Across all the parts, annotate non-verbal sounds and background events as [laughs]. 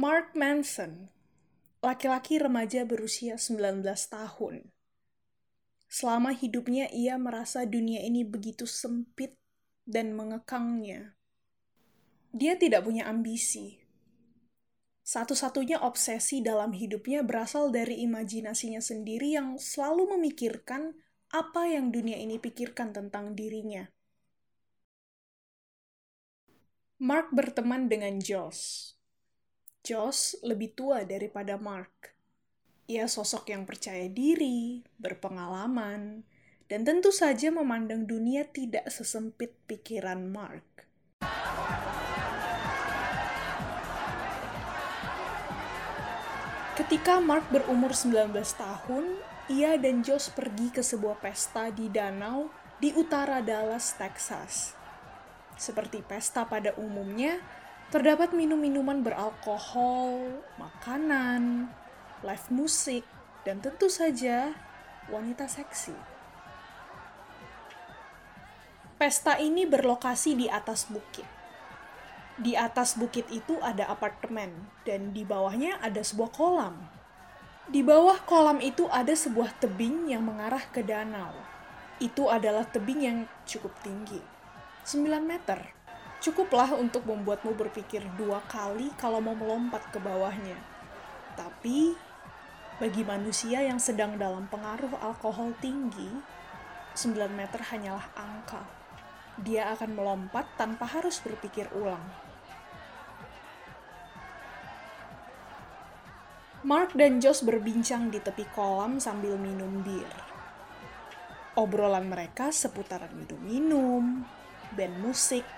Mark Manson, laki-laki remaja berusia 19 tahun. Selama hidupnya ia merasa dunia ini begitu sempit dan mengekangnya. Dia tidak punya ambisi. Satu-satunya obsesi dalam hidupnya berasal dari imajinasinya sendiri yang selalu memikirkan apa yang dunia ini pikirkan tentang dirinya. Mark berteman dengan Josh, Josh lebih tua daripada Mark. Ia sosok yang percaya diri, berpengalaman, dan tentu saja memandang dunia tidak sesempit pikiran Mark. Ketika Mark berumur 19 tahun, ia dan Josh pergi ke sebuah pesta di danau di utara Dallas, Texas. Seperti pesta pada umumnya, Terdapat minum-minuman beralkohol, makanan, live musik, dan tentu saja wanita seksi. Pesta ini berlokasi di atas bukit. Di atas bukit itu ada apartemen, dan di bawahnya ada sebuah kolam. Di bawah kolam itu ada sebuah tebing yang mengarah ke danau. Itu adalah tebing yang cukup tinggi, 9 meter cukuplah untuk membuatmu berpikir dua kali kalau mau melompat ke bawahnya. Tapi, bagi manusia yang sedang dalam pengaruh alkohol tinggi, 9 meter hanyalah angka. Dia akan melompat tanpa harus berpikir ulang. Mark dan Josh berbincang di tepi kolam sambil minum bir. Obrolan mereka seputaran minum-minum, band musik,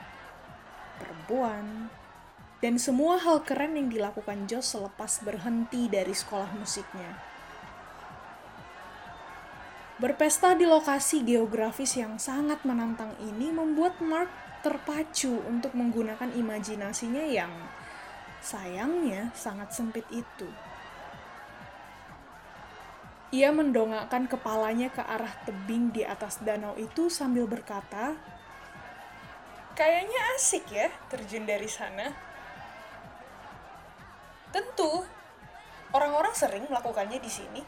perempuan, dan semua hal keren yang dilakukan Josh selepas berhenti dari sekolah musiknya. Berpesta di lokasi geografis yang sangat menantang ini membuat Mark terpacu untuk menggunakan imajinasinya yang sayangnya sangat sempit itu. Ia mendongakkan kepalanya ke arah tebing di atas danau itu sambil berkata, Kayaknya asik ya terjun dari sana. Tentu, orang-orang sering melakukannya di sini.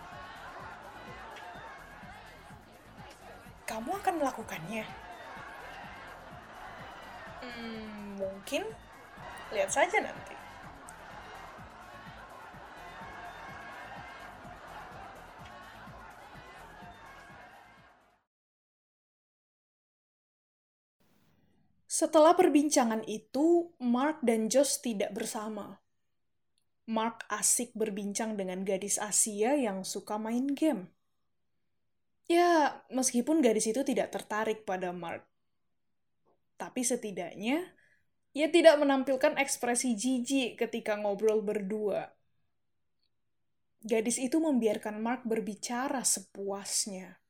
Kamu akan melakukannya? Hmm, mungkin. Lihat saja nanti. Setelah perbincangan itu, Mark dan Josh tidak bersama. Mark asik berbincang dengan gadis Asia yang suka main game. Ya, meskipun gadis itu tidak tertarik pada Mark. Tapi setidaknya, ia tidak menampilkan ekspresi jijik ketika ngobrol berdua. Gadis itu membiarkan Mark berbicara sepuasnya.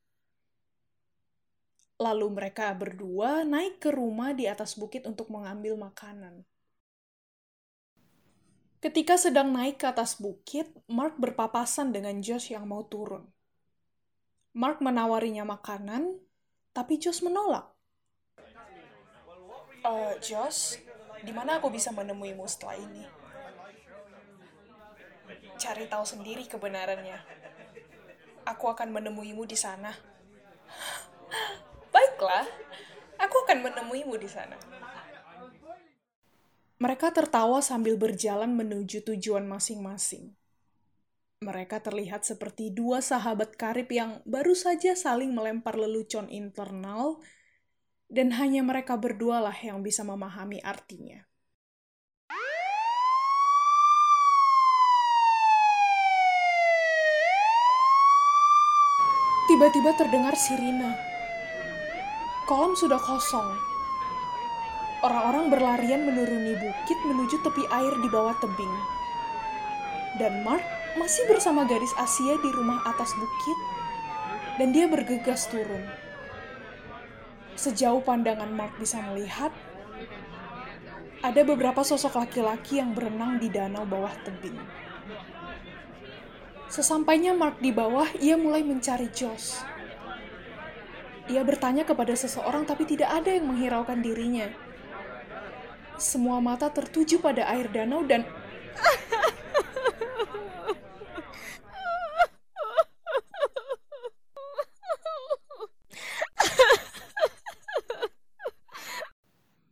Lalu mereka berdua naik ke rumah di atas bukit untuk mengambil makanan. Ketika sedang naik ke atas bukit, Mark berpapasan dengan Josh yang mau turun. Mark menawarinya makanan, tapi Josh menolak. Uh, Josh, di mana aku bisa menemuimu setelah ini? Cari tahu sendiri kebenarannya. Aku akan menemuimu di sana. Baiklah, aku akan menemuimu di sana. Mereka tertawa sambil berjalan menuju tujuan masing-masing. Mereka terlihat seperti dua sahabat karib yang baru saja saling melempar lelucon internal, dan hanya mereka berdualah yang bisa memahami artinya. Tiba-tiba terdengar sirina kolam sudah kosong. Orang-orang berlarian menuruni bukit menuju tepi air di bawah tebing. Dan Mark masih bersama gadis Asia di rumah atas bukit, dan dia bergegas turun. Sejauh pandangan Mark bisa melihat, ada beberapa sosok laki-laki yang berenang di danau bawah tebing. Sesampainya Mark di bawah, ia mulai mencari Josh ia bertanya kepada seseorang, tapi tidak ada yang menghiraukan dirinya. Semua mata tertuju pada air danau, dan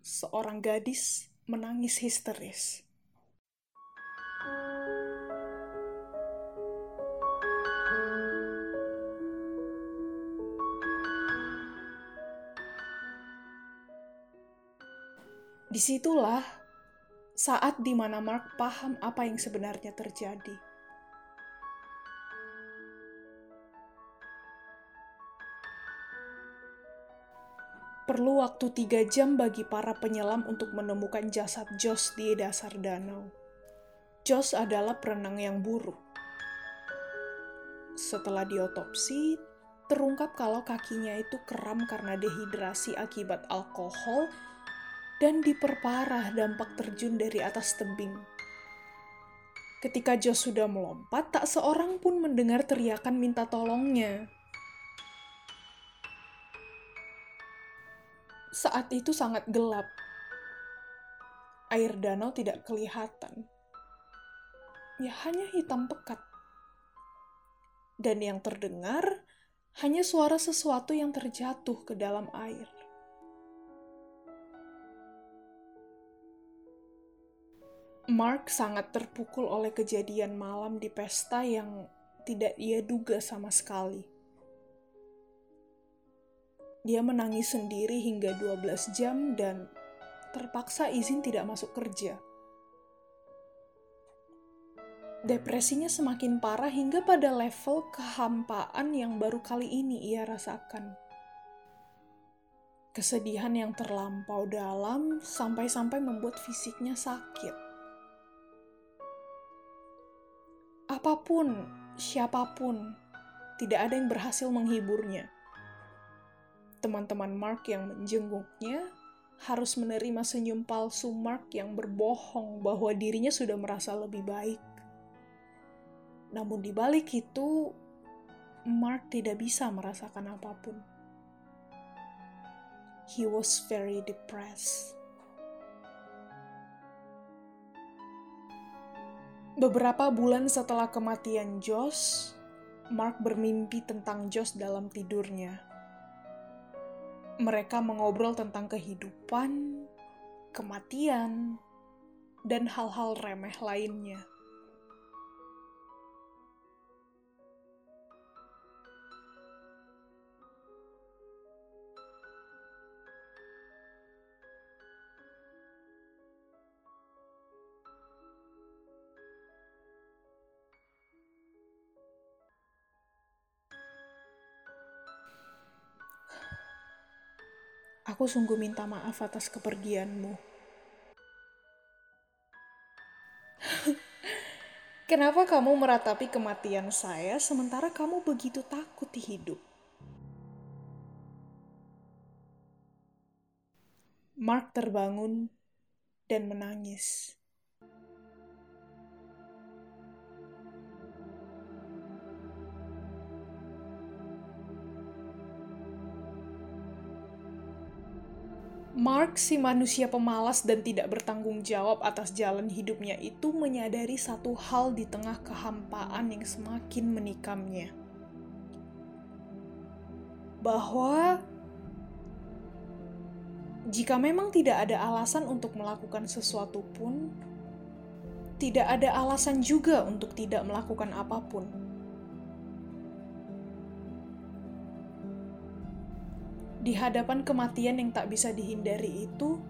seorang gadis menangis histeris. Di situlah saat di mana Mark paham apa yang sebenarnya terjadi. Perlu waktu tiga jam bagi para penyelam untuk menemukan jasad Josh di dasar danau. Josh adalah perenang yang buruk. Setelah diotopsi, terungkap kalau kakinya itu kram karena dehidrasi akibat alkohol dan diperparah dampak terjun dari atas tebing. Ketika Josh sudah melompat, tak seorang pun mendengar teriakan minta tolongnya. Saat itu sangat gelap. Air danau tidak kelihatan. Ya hanya hitam pekat. Dan yang terdengar hanya suara sesuatu yang terjatuh ke dalam air. Mark sangat terpukul oleh kejadian malam di pesta yang tidak ia duga sama sekali. Dia menangis sendiri hingga 12 jam dan terpaksa izin tidak masuk kerja. Depresinya semakin parah hingga pada level kehampaan yang baru kali ini ia rasakan. Kesedihan yang terlampau dalam sampai-sampai membuat fisiknya sakit. Apa pun, siapa pun, tidak ada yang berhasil menghiburnya. Teman-teman Mark yang menjenguknya harus menerima senyum palsu Mark yang berbohong bahwa dirinya sudah merasa lebih baik. Namun di balik itu, Mark tidak bisa merasakan apa pun. He was very depressed. Beberapa bulan setelah kematian Josh, Mark bermimpi tentang Josh dalam tidurnya. Mereka mengobrol tentang kehidupan, kematian, dan hal-hal remeh lainnya. Aku sungguh minta maaf atas kepergianmu. [laughs] Kenapa kamu meratapi kematian saya sementara kamu begitu takut hidup? Mark terbangun dan menangis. Mark, si manusia pemalas dan tidak bertanggung jawab atas jalan hidupnya itu menyadari satu hal di tengah kehampaan yang semakin menikamnya. Bahwa jika memang tidak ada alasan untuk melakukan sesuatu pun, tidak ada alasan juga untuk tidak melakukan apa pun. Di hadapan kematian yang tak bisa dihindari itu,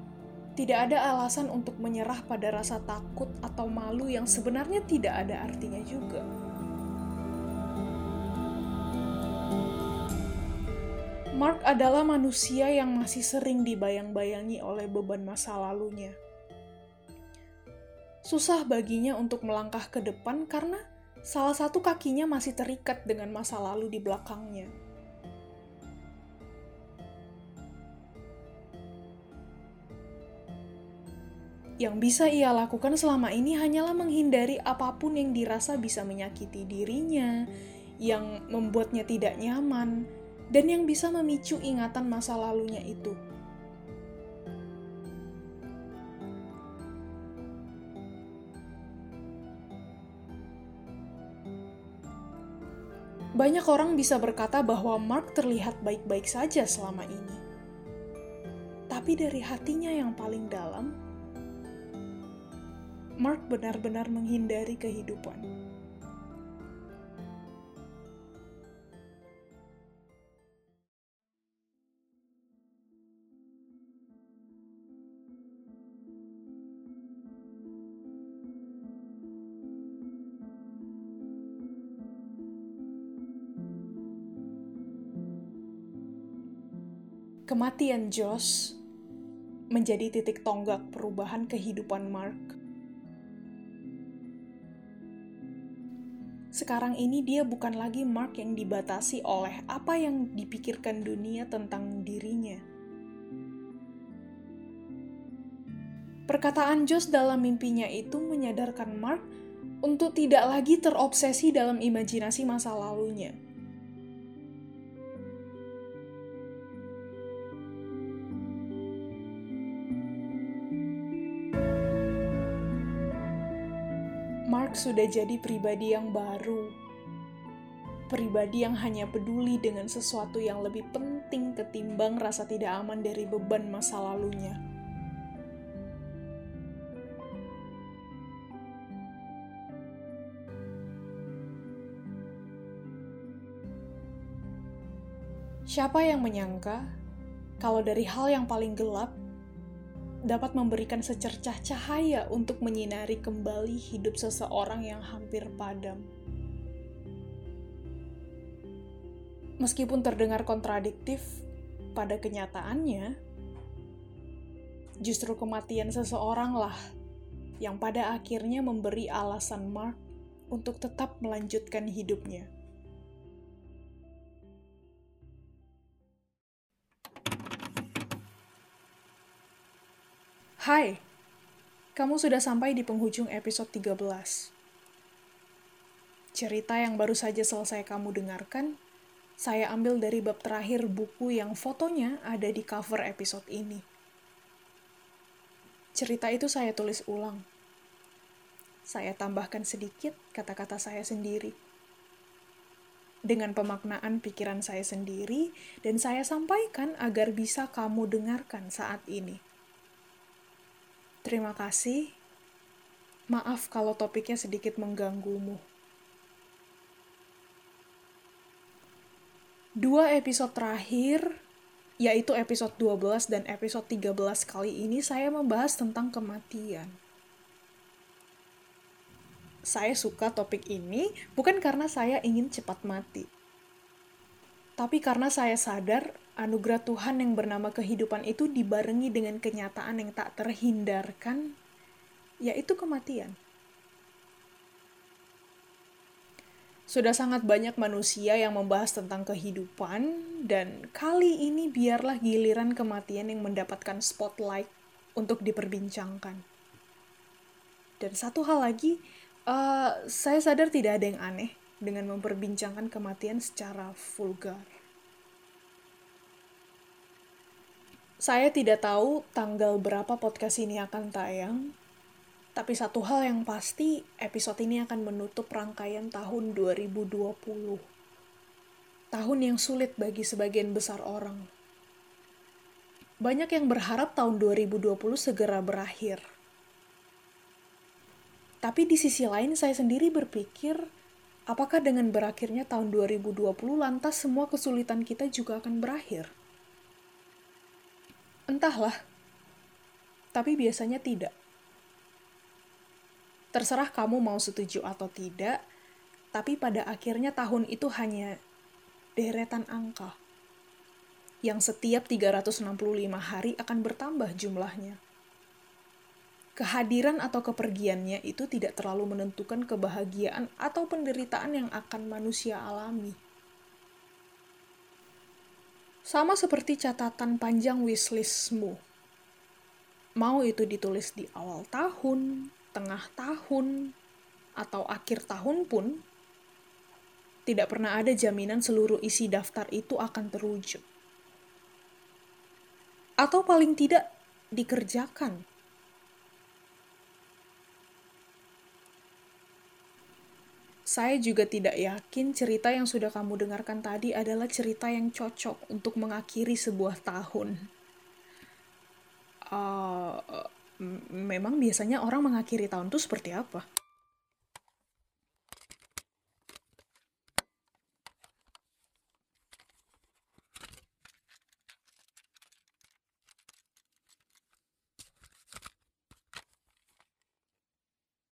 tidak ada alasan untuk menyerah pada rasa takut atau malu yang sebenarnya tidak ada artinya juga. Mark adalah manusia yang masih sering dibayang-bayangi oleh beban masa lalunya. Susah baginya untuk melangkah ke depan karena salah satu kakinya masih terikat dengan masa lalu di belakangnya. Yang bisa ia lakukan selama ini hanyalah menghindari apa pun yang dirasa bisa menyakiti dirinya, yang membuatnya tidak nyaman, dan yang bisa memicu ingatan masa lalunya itu. Banyak orang bisa berkata bahwa Mark terlihat baik-baik saja selama ini. tapi dari hatinya yang paling dalam, Mark benar-benar menghindari kehidupan. Kematian Josh menjadi titik tonggak perubahan kehidupan Mark. Sekarang ini dia bukan lagi Mark yang dibatasi oleh apa yang dipikirkan dunia tentang dirinya. Perkataan Josh dalam mimpinya itu menyadarkan Mark untuk tidak lagi terobsesi dalam imajinasi masa lalunya Mark sudah jadi pribadi yang baru. Pribadi yang hanya peduli dengan sesuatu yang lebih penting ketimbang rasa tidak aman dari beban masa lalunya. Siapa yang menyangka kalau dari hal yang paling gelap dapat memberikan secercah cahaya untuk menyinari kembali hidup seseorang yang hampir padam. Meskipun terdengar kontradiktif, pada kenyataannya justru kematian seseoranglah yang pada akhirnya memberi alasan Mark untuk tetap melanjutkan hidupnya. Hai, kamu sudah sampai di penghujung episode 13. Cerita yang baru saja selesai kamu dengarkan, saya ambil dari bab terakhir buku yang fotonya ada di cover episode ini. Cerita itu saya tulis ulang. Saya tambahkan sedikit kata-kata saya sendiri. Dengan pemaknaan pikiran saya sendiri, dan saya sampaikan agar bisa kamu dengarkan saat ini. Terima kasih. Maaf kalau topiknya sedikit mengganggumu. Dua episode terakhir, yaitu episode 12 dan episode 13 kali ini saya membahas tentang kematian. Saya suka topik ini bukan karena saya ingin cepat mati, tapi karena saya sadar anugerah Tuhan yang bernama kehidupan itu dibarengi dengan kenyataan yang tak terhindarkan, yaitu kematian. Sudah sangat banyak manusia yang membahas tentang kehidupan, dan kali ini biarlah giliran kematian yang mendapatkan spotlight untuk diperbincangkan. Dan satu hal lagi, uh, saya sadar tidak ada yang aneh dengan memperbincangkan kematian secara vulgar. Saya tidak tahu tanggal berapa podcast ini akan tayang, tapi satu hal yang pasti, episode ini akan menutup rangkaian tahun 2020. Tahun yang sulit bagi sebagian besar orang. Banyak yang berharap tahun 2020 segera berakhir. Tapi di sisi lain saya sendiri berpikir, apakah dengan berakhirnya tahun 2020 lantas semua kesulitan kita juga akan berakhir? Entahlah, tapi biasanya tidak. Terserah kamu mau setuju atau tidak, tapi pada akhirnya tahun itu hanya deretan angka yang setiap 365 hari akan bertambah jumlahnya. Kehadiran atau kepergiannya itu tidak terlalu menentukan kebahagiaan atau penderitaan yang akan manusia alami. Sama seperti catatan panjang wishlistmu. Mau itu ditulis di awal tahun, tengah tahun, atau akhir tahun pun, tidak pernah ada jaminan seluruh isi daftar itu akan terwujud. Atau paling tidak dikerjakan Saya juga tidak yakin cerita yang sudah kamu dengarkan tadi adalah cerita yang cocok untuk mengakhiri sebuah tahun. Uh, memang biasanya orang mengakhiri tahun itu seperti apa?